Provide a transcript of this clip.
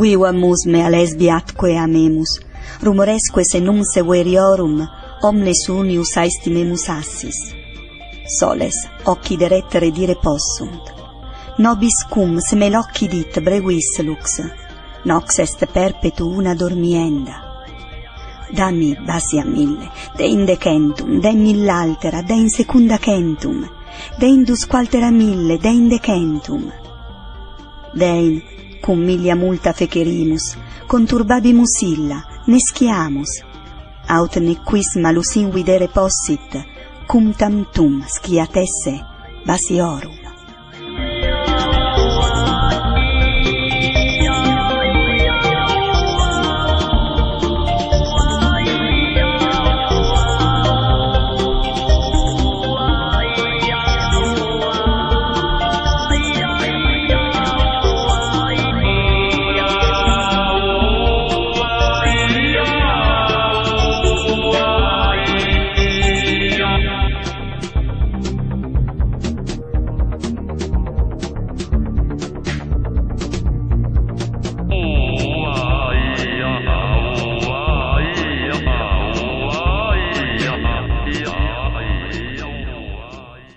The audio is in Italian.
vivamus me lesbi atque amemus, rumoresque se num severiorum omnes unius aestimemus assis. Soles, occhi derettere dire possunt. Nobis cum se me locchi dit brevis lux, nox est perpetu una dormienda. Dammi basia mille, de indecentum, de in millaltera, de in secunda centum, de indus qualtera mille, de indecentum. Dein, cum milia multa fecerimus, conturbabimus illa, nesciamus, aut nequis malus invidere possit, cum tam tum sciatesse basiorum.